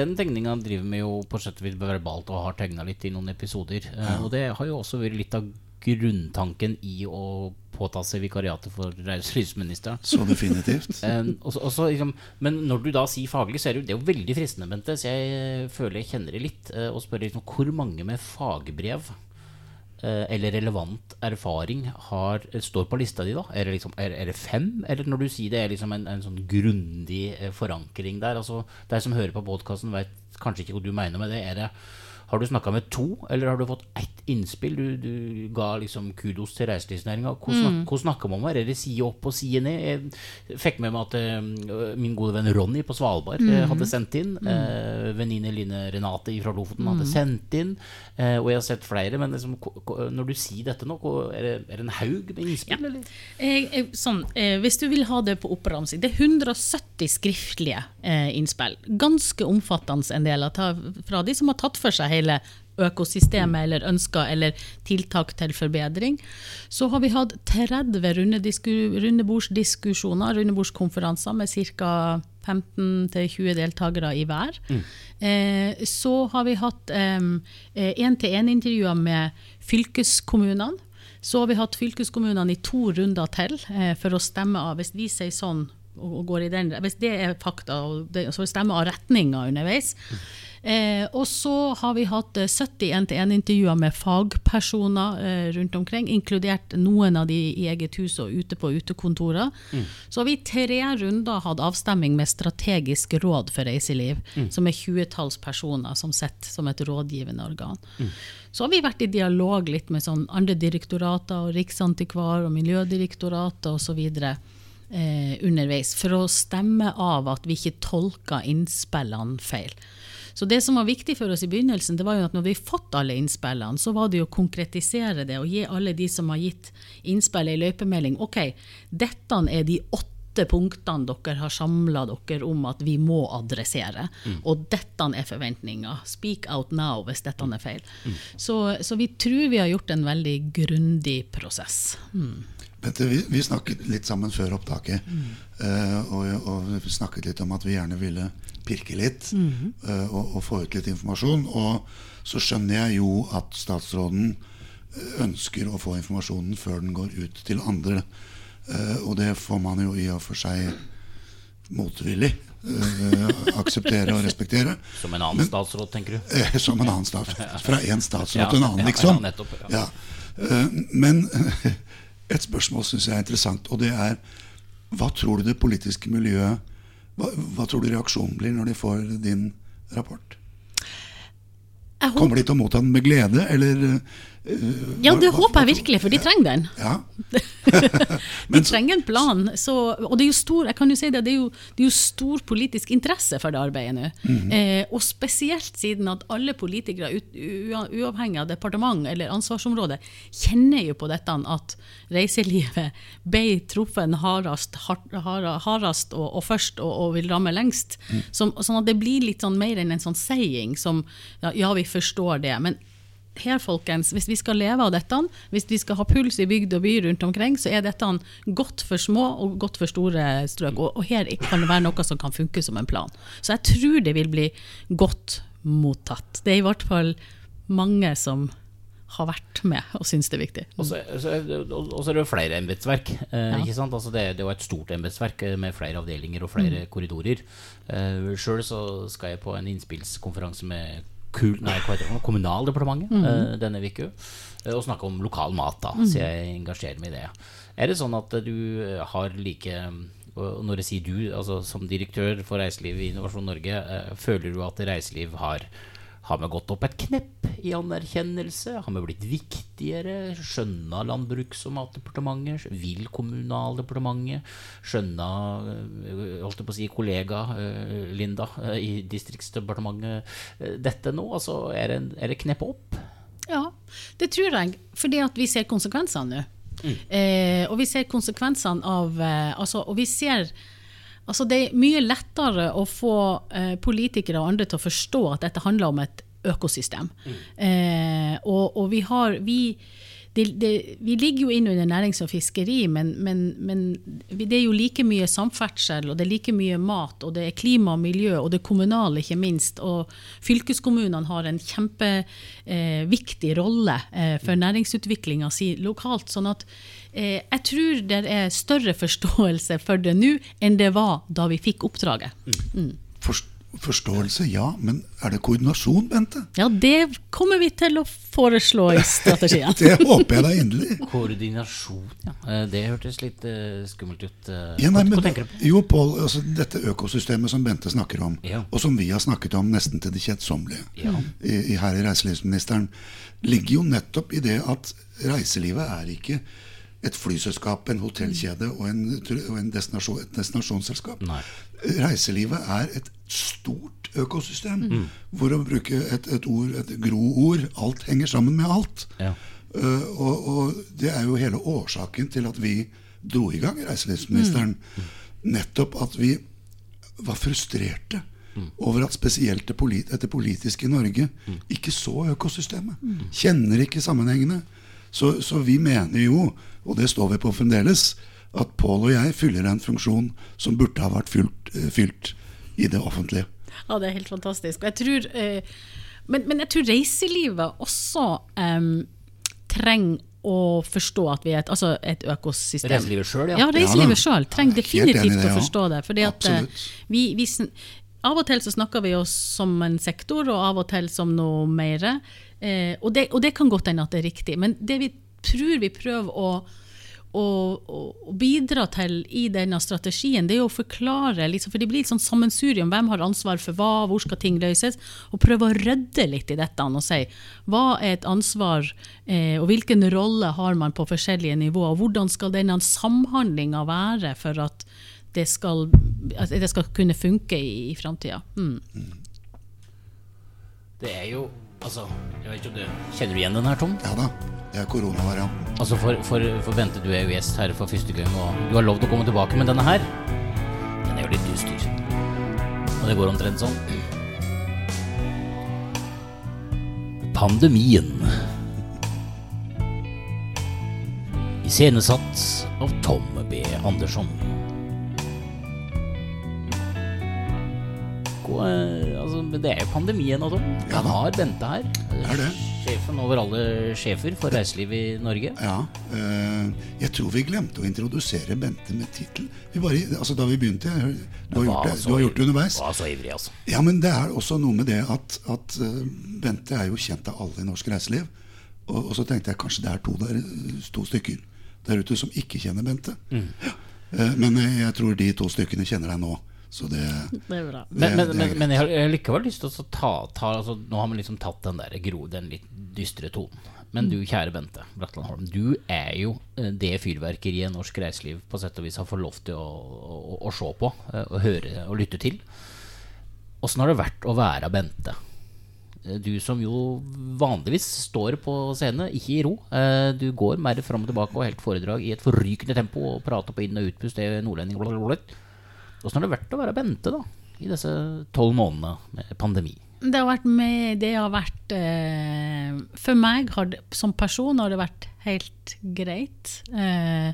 den tegninga driver vi jo på sett og vis verbalt og har tegna litt i noen episoder. Ja. Og det har jo også vært litt av grunntanken i å påta seg vikariatet for reiselivsministeren. Så definitivt. Eh, også, liksom, men når du da sier faglig, så er det jo, det er jo veldig fristende, Bente. Så jeg eh, føler jeg kjenner det litt. eh, og spør liksom hvor mange med fagbrev eh, eller relevant erfaring har, står på lista di, da? Er det, liksom, er, er det fem? Eller når du sier det er liksom en, en sånn grundig eh, forankring der? Altså, De som hører på podkasten, vet kanskje ikke hva du mener med det. Er det har du snakka med to, eller har du fått ett innspill? Du, du ga liksom kudos til reiselivsnæringa. Hvor, snak- hvordan snakker man? Er det side opp og side ned? Jeg fikk med meg at uh, min gode venn Ronny på Svalbard eh, hadde sendt inn. Uh, Venninne Line Renate fra Lofoten hadde sendt inn. Uh, og jeg har sett flere. Men liksom, når du sier dette nå, er det, er det en haug med innspill, eller? Jeg, jeg, sånn, eh, hvis du vil ha det på oppramsing Det er 170 skriftlige eh, innspill. Ganske omfattende en del av ta- fra de som har tatt for seg hele økosystemet eller ønsker eller tiltak til forbedring. Så har vi hatt 30 rundebordsdiskusjoner, rundebordskonferanser med ca. 15-20 deltakere i hver. Eh, så har vi hatt én-til-én-intervjuer med fylkeskommunene. Så har vi hatt fylkeskommunene i to runder til eh, for å stemme av. Hvis vi sier sånn, og, går i den, hvis det er fakta, og det, så stemmer av retninga underveis. Eh, og så har vi hatt eh, 70 én-til-én-intervjuer med fagpersoner eh, rundt omkring, inkludert noen av de i eget hus og ute på utekontorer. Så har vi tre runder hatt avstemming med Strategisk råd for reiseliv, som er 20-talls personer som sitter som et rådgivende organ. Så har vi vært i dialog litt med sånn andre direktorater, og Riksantikvar og Miljødirektoratet osv. Eh, underveis, for å stemme av at vi ikke tolker innspillene feil. Så det som var viktig for oss i begynnelsen, det var jo at når vi fått alle innspillene, så var det jo å konkretisere det og gi alle de som har gitt innspill i løypemelding. Ok, dette er de åtte punktene dere har samla dere om at vi må adressere. Og dette er forventninga. Speak out now hvis dette er feil. Så, så vi tror vi har gjort en veldig grundig prosess. Bente, vi, vi snakket litt sammen før opptaket. eh, og, og vi snakket litt om at vi gjerne ville pirke litt eh, og, og få ut litt informasjon. Og så skjønner jeg jo at statsråden eh, ønsker å få informasjonen før den går ut til andre. Uh, og det får man jo i og for seg motvillig eh, akseptere og respektere. Som en annen statsråd, tenker du? Som en annen statsråd. Fra én statsråd Ja, til en annen, liksom. ja, nettopp, ja. Ja. Eh, Men et spørsmål syns jeg er interessant, og det er Hva tror du det politiske miljøet hva, hva tror du reaksjonen blir når de får din rapport? Kommer de til å motta den med glede, eller ja, det håper jeg virkelig, for de trenger den. Ja. De trenger en plan. Så, og det er jo stor jeg kan jo si det, det er jo, det er jo stor politisk interesse for det arbeidet nå. eh, og spesielt siden at alle politikere, uavhengig av departement eller ansvarsområde, kjenner jo på dette at reiselivet ble truffet hardest, hard, hard, hardest og, og først og, og vil ramme lengst. Som, sånn at det blir litt sånn mer enn en sånn saying som ja, ja, vi forstår det. men her, folkens, hvis vi skal leve av dette, hvis vi skal ha puls i bygd og by rundt omkring, så er dette godt for små og godt for store strøk. Og, og her kan det være noe som kan funke som en plan. Så jeg tror det vil bli godt mottatt. Det er i hvert fall mange som har vært med og syns det er viktig. Og så er det- jo flere embetsverk. Eh, ja. Altså det, det er jo et stort embetsverk eh, med flere avdelinger og flere korridorer. Eh, Sjøl skal jeg på en innspillskonferanse med kul, nei, Kommunaldepartementet eh, denne uka. eh, Og snakke om lokal mat, da, så jeg engasjerer meg i det. Er det sånn at du eh, har like og når jeg sier du, altså som direktør for reiseliv i Innovasjon Norge, føler du at reiseliv har har vi gått opp et knepp i anerkjennelse? Har vi blitt viktigere? Skjønna Landbruks- og matdepartementet? Vil Kommunaldepartementet? Skjønna øh, holdt jeg på å si, kollega øh, Linda øh, i Distriktsdepartementet dette nå? Altså, er det, er det knepp opp? Ja, det tror jeg. Fordi at vi ser konsekvensene nå. Eh, og vi ser konsekvensene av eh, altså, Og vi ser altså Det er mye lettere å få eh, politikere og andre til å forstå at dette handler om et økosystem. Eh, og, og vi har vi, det, det, vi ligger jo inn under nærings- og fiskeri, men, men, men det er jo like mye samferdsel, og det er like mye mat, og det er klima og miljø, og det kommunale, ikke minst. Og fylkeskommunene har en kjempeviktig eh, rolle eh, for næringsutviklinga si lokalt. sånn at eh, jeg tror det er større forståelse for det nå enn det var da vi fikk oppdraget. Forst- Forståelse, ja. Men er det koordinasjon, Bente? Ja, det kommer vi til å foreslå i strategien. Det håper jeg da inderlig. Koordinasjon, ja. Eh, Det hørtes litt øh, skummelt ut. øh. Ja, nei, men, hva tenker du på? jo, Pål, altså, dette økosystemet som Bente snakker om, Ja. og som vi har snakket om nesten til det kjedsommelige Ja. i her i reiselivsministeren, ligger jo nettopp i det at reiselivet er ikke et flyselskap, en hotellkjede og, en, og en destinasjon, et destinasjonsselskap. Nei. Reiselivet er et stort økosystem. Mm. Hvor å bruke et, et ord, et groord, alt henger sammen med alt. Ja. Uh, og, og det er jo hele årsaken til at vi dro i gang reiselivsministeren. Nettopp at vi var frustrerte over at spesielt det, polit det politiske Norge ikke så økosystemet. Kjenner ikke sammenhengene. Så, så vi mener jo, og det står vi på fremdeles, at Pål og jeg fyller en funksjon som burde ha vært fylt, eh, fylt i det offentlige. Ja, det er helt fantastisk. Og jeg tror, eh, men, men jeg tror reiselivet også em, trenger å forstå at vi er et, altså et økosystem. Reiselivet selv, ja. Ja, reiselivet Ja selv trenger definitivt det, å forstå det. Fordi at eh, vi, vi, av og til så snakker vi oss som en sektor, og av og til som noe mer. Eh, og, det, og det kan godt hende at det er riktig, men det vi tror vi prøver å å, å, bidra til i denne strategien, det er å forklare, liksom, for det blir et sånn sammensurium. Hvem har ansvar for hva, hvor skal ting løses? Og prøve å rydde litt i dette og si hva er et ansvar, eh, og hvilken rolle har man på forskjellige nivåer? Og hvordan skal denne samhandlinga være for at det skal, at det skal kunne funke i, i framtida? Mm. Det er jo Altså, jeg vet ikke om du Kjenner du igjen den her, Tom? Ja da, det er koronavarianten. Altså for, for, for Bente, du er jo gjest her for første gang, og du har lovd å komme tilbake, men denne her, den er jo litt dyster. Og det går omtrent sånn. Pandemien. Iscenesatt av Tom B. Andersson. Eh, altså, det er jo pandemien og sånn. Ja Jeg har Bente her. Er det? Sjefen over alle sjefer for reiselivet i Norge. Ja, eh, jeg tror vi glemte å introdusere Bente med tittel. Altså da vi begynte Du har, gjort det, du har gjort det underveis. Var så ivrig, altså. Ja, men det er også noe med det at, at eh, Bente er jo kjent av alle i norsk reiseliv. Og, og så tenkte jeg kanskje det er to, der, to stykker der ute som ikke kjenner Bente. Ja. Eh, men jeg tror de to stykkene kjenner deg nå. Så det, Det er bra. det, Men, men, det er men, men jeg har likevel lyst til å ta, ta altså, Nå har vi liksom tatt den der gro, den litt dystre tonen. Men du, kjære Bente Bratland Holm, du er jo eh, det fyrverkeriet norsk reiseliv på sett og vis har fått lov til å, å, å se på, å og høre og lytte til. Åssen har det vært å være Bente? Eh, Du som jo vanligvis står på scene, ikke i ro. Eh, Du går mer fram og tilbake og helt foredrag i et forrykende tempo og prater på inn- og utpust. Det er nordlending. blablabla. Åssen har det vært å være Bente da, i disse tolv månedene med pandemi? Det har vært med, det har vært eh, For meg det, som person har det vært helt greit. Eh,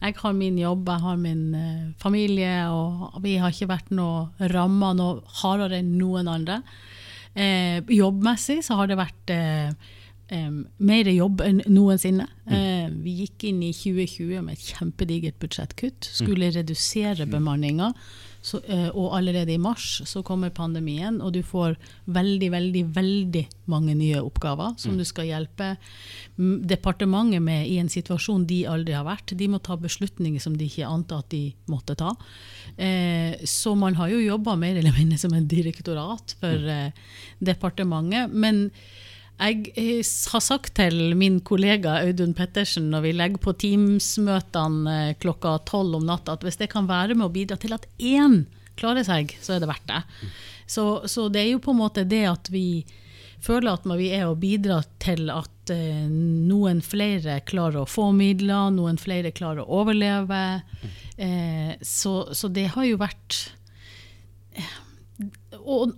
jeg har min jobb, jeg har min eh, familie, og vi har ikke vært noe ramma noe hardere enn noen andre. Eh, jobbmessig så har det vært em, mer jobb enn noensinne. Eh, vi gikk inn i 2020 med et kjempedigert budsjettkutt. Skulle redusere bemanninga. Så, uh, og allerede i mars så kommer pandemien, og du får veldig, veldig, veldig mange nye oppgaver som du skal hjelpe mm, departementet med i en situasjon de aldri har vært. De må ta beslutninger som de ikke ante at de måtte ta. Eh, så man har jo jobba mer eller mindre som en direktorat for eh, departementet. Men jeg eh, har sagt til min kollega Audun Pettersen når vi legger på Teams-møtene eh, klokka tolv om natta, at hvis det kan være med å bidra til at én klarer seg, så er det verdt det. Så, så det er jo på en måte det at vi føler at vi er å bidra til at eh, noen flere klarer å få midler, noen flere klarer å overleve. Så, så det har jo vært og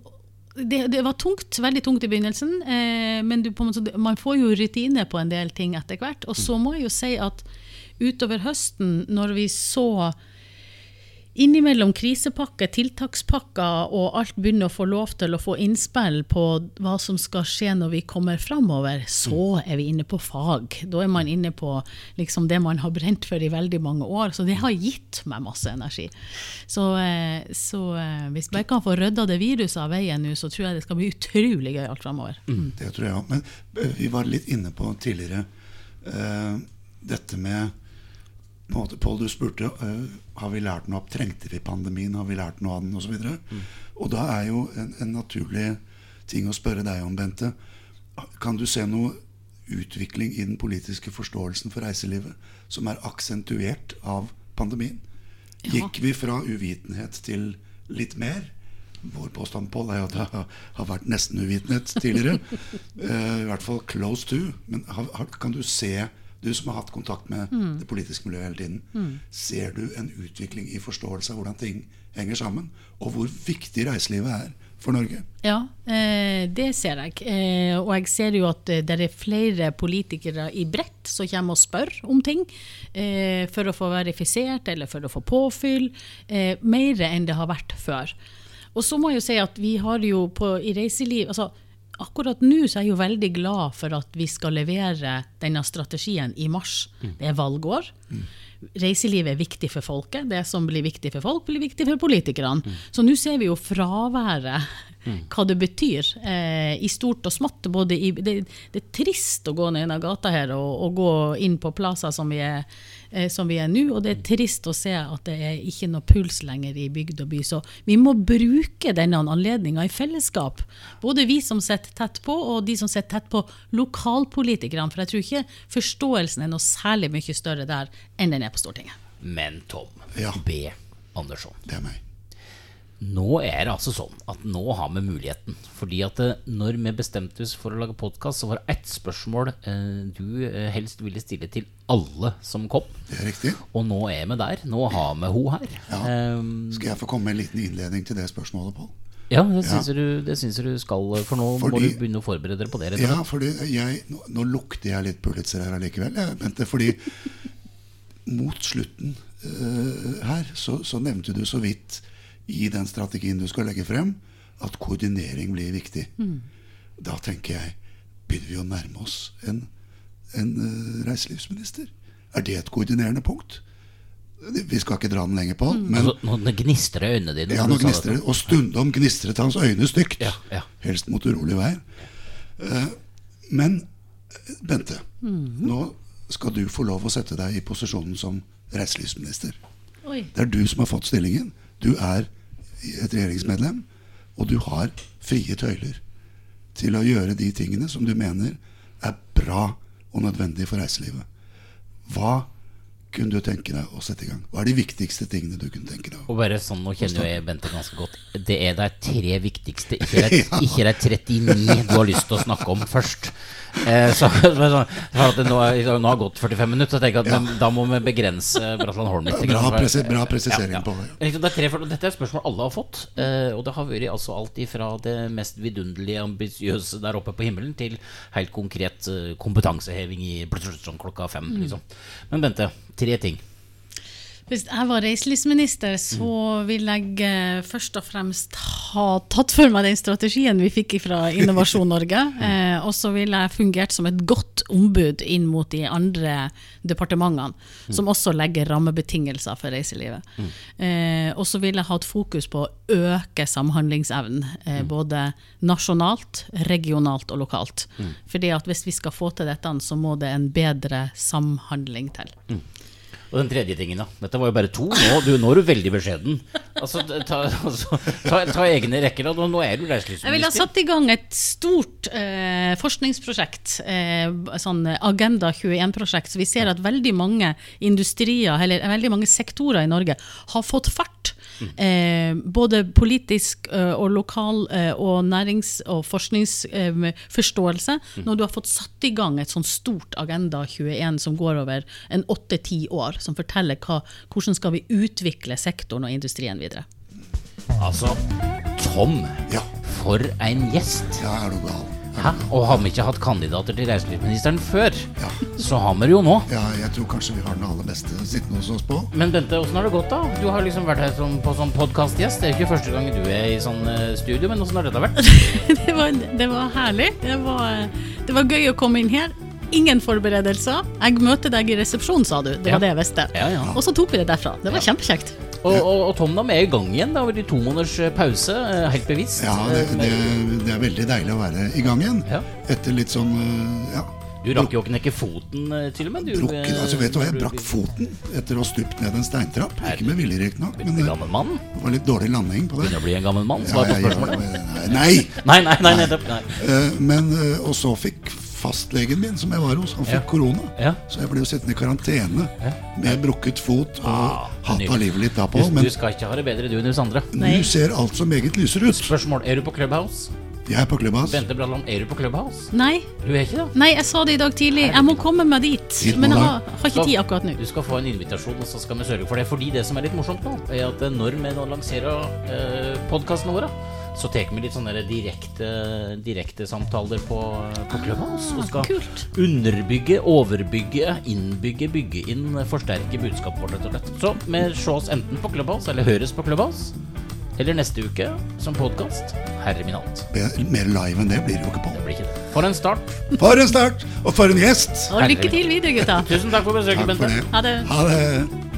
det, det var tungt, veldig tungt i begynnelsen, eh, men måte, man får jo rutine på en del ting etter hvert. Og så må jeg jo si at utover høsten, når vi så innimellom krisepakke, tiltakspakker og alt begynner å få lov til å få innspill på hva som skal skje når vi kommer framover, så er vi inne på fag. Da er man inne på liksom det man har brent for i veldig mange år. Så det har gitt meg masse energi. Så, eh, så eh, hvis jeg kan få rydda det viruset av veien nå, så tror jeg det skal bli utrolig gøy alt framover. Det tror jeg òg. Men eh, vi var litt inne på tidligere uh, dette med på en måte, Pål, du spurte uh, har vi lært noe av trengte vi pandemien, har vi lært noe av den osv. Og, mm. og da er jo en, en naturlig ting å spørre deg om, Bente. Kan du se noe utvikling i den politiske forståelsen for reiselivet som er aksentuert av pandemien? Ja. Gikk vi fra uvitenhet til litt mer? Vår påstand Paul, er jo at det har, har vært nesten uvitenhet tidligere. uh, I hvert fall close to. Men har, har, kan du se, du som har hatt kontakt med det politiske miljøet hele tiden, ser du en utvikling i forståelse av hvordan ting henger sammen? Og hvor viktig reiselivet er for Norge? Ja, eh, det ser jeg. Eh, og jeg ser jo at eh, det er flere politikere i bredt som kommer og spør om ting. Eh, for å få verifisert eller for å få påfyll. Eh, mer enn det har vært før. Og så må jeg jo si at vi har jo på, i reiseliv altså Akkurat nå så er jeg jo veldig glad for at vi skal levere denne strategien i mars. Det er valgår. Reiselivet er viktig for folket. Det som blir viktig for folk, blir viktig for politikerne. Så nå ser vi jo fraværet, hva det betyr, eh, i stort og smått. Både i, det, det er trist å gå ned denne gata her og, og gå inn på plasser som vi er eh, som vi er nå, og det er trist å se at det er ikke noe puls lenger i bygd og by. Så vi må bruke denne anledninga i fellesskap. Både vi som sitter tett på, og de som sitter tett på lokalpolitikerne. For jeg tror ikke forståelsen er noe særlig mye større der enn den er på Stortinget. Men Tom Ja. B. Andersson. Det er meg. Nå er det altså sånn at nå har vi muligheten. Fordi at eh, når vi bestemte oss for å lage podkast, så var det ett spørsmål eh, du eh, helst ville stille til alle som kom. Det er riktig. Og nå er vi der. Nå har vi ho her. Ja. Ehm, Skal jeg få komme med en liten innledning til det spørsmålet, Pål? ja det syns jeg du, det syns du skal, for nå må du begynne å forberede deg på det. Ja, fordi jeg, nå, nå lukter jeg litt Pulitzer her allikevel. Jeg, mente, fordi mot slutten uh, her så, så nevnte du så vidt i den strategien du skal legge frem, at koordinering blir viktig. Da tenker jeg begynner vi å nærme oss en, en uh, reiselivsminister. Er det et koordinerende punkt? Vi skal ikke dra den lenger på, men Nå, nå gnistrer øynene dine. ja, nå gnistrer Og stundom gnistret hans øyne stygt. Ja, ja. Helst mot urolig vær. Eh, men Bente, nå skal du få lov å sette deg i posisjonen som reiselivsminister. Oi. Det er du som har fått stillingen. Du er et regjeringsmedlem, og du har frie tøyler til å gjøre de tingene som du mener er bra og nødvendig for reiselivet. Hva kunne du tenke deg å sette i gang? Hva er de viktigste tingene du kunne tenke deg? Og bare sånn, Nå kjenner jeg Bente ganske godt. Det er de tre viktigste, ikke de 39 du har lyst til å snakke om først. Eh, så, så, så, at det nå, nå har gått 45 minutter, så jeg tenker at men, da må vi begrense Bratland Holm litt. Bra presi- bra presisering på det. Det er for, dette er et spørsmål alle har fått. Eh, og det har vært altså alt ifra det mest vidunderlige, ambisiøse der oppe på himmelen, til helt konkret eh, kompetanseheving i sånn klokka fem. Liksom. Men Bente, tre ting. Hvis jeg var reiselivsminister, så ville jeg eh, først og fremst ha tatt for meg den strategien vi fikk fra Innovasjon Norge. Eh, og så ville jeg fungert som et godt ombud inn mot de andre departementene, som også legger rammebetingelser for reiselivet. Eh, og så ville jeg hatt fokus på å øke samhandlingsevnen, eh, både nasjonalt, regionalt og lokalt. Fordi at hvis vi skal få til dette, så må det en bedre samhandling til. Og den tredje tingen, da. Dette var jo bare to. Nå, du, nå er du veldig beskjeden. Altså, ta, altså, ta, ta egne rekker. da. Nå er du Jeg ville ha satt i gang et stort eh, forskningsprosjekt, eh, sånn Agenda 21-prosjekt. Så vi ser at veldig mange industrier, eller veldig mange sektorer i Norge har fått fart. Eh, både politisk eh, og lokal eh, og nærings- og forskningsforståelse. Når du har fått satt i gang et sånn stort Agenda 21 som går over en åtte-ti år, som forteller hva, hvordan skal vi utvikle sektoren og industrien videre. Altså, Tom, Ja, for en gjest. ja er du gal? Hæ? Og har vi ikke hatt kandidater til reiselivsministeren før, Ja. så har vi det jo nå. Ja, jeg tror kanskje vi har den aller beste sittende hos oss på. Men Bente, åssen har det gått, da? Du har liksom vært her som, på sånn podkastgjest. Det er jo ikke første gang du er i sånn eh, studio, men åssen har dette vært? det, var, det var herlig. Det var, det var gøy å komme inn her. Ingen forberedelser. Jeg møter deg i resepsjonen, sa du. Det Ja. var det jeg visste. Ja, ja. Og så tok vi det derfra. Det var Ja. kjempekjekt. Og, og, og Tom, da, vi er i gang igjen. Det har vært to måneders eh, pause, eh, helt bevisst. Ja, det, Eh, det, det er veldig deilig å være i gang igjen. Ja. Etter litt sånn ja, Du rakk jo å knekke foten, til og med. Du, eh, Altså, vet du hva, jeg brakk foten etter å ha stupt ned en steintrapp. Ikke med vilje, riktignok, men det var litt dårlig landing på det. Begynner å bli en gammel mann? Ja, Svar på spørsmålet. nei! Nei, nei, nei, nettopp. Nei. Men, og så fikk fastlegen min, som jeg var hos, han fikk Ja. korona. Ja. Så jeg ble jo sittende i karantene med brukket fot og Ah, hata av livet litt da Du, på. Men du skal ikke ha det bedre, du enn oss andre. Nei. nå ser alt så meget lysere ut. Spørsmål. Er du på Clubhouse? Jeg er på Clubhouse. Bente Bralland, er du på Clubhouse? Nei, Du er ikke det? nei, jeg sa det i dag tidlig. Jeg må komme meg dit. Dit Men jeg har, har ikke tid akkurat nå. Du skal få en invitasjon, og så skal vi sørge for det. Fordi det som er litt morsomt nå, er at når vi nå lanserer eh, podkastene våre, så tar vi litt sånne direkte, direkte samtaler på, på Clubhouse. Og skal kult. underbygge, overbygge, innbygge, bygge inn, forsterke budskapet vårt, rett og slett. Så vi ses enten på Clubhouse, eller høres på Clubhouse, eller neste uke som podkast. Herre min hatt. Mer live enn det blir det jo ikke Det på. blir ikke det. For en start. For en start, og for en gjest! Og lykke til videre, gutta. Tusen takk for besøket, Takk for Bente. det. Ha det. Ha det.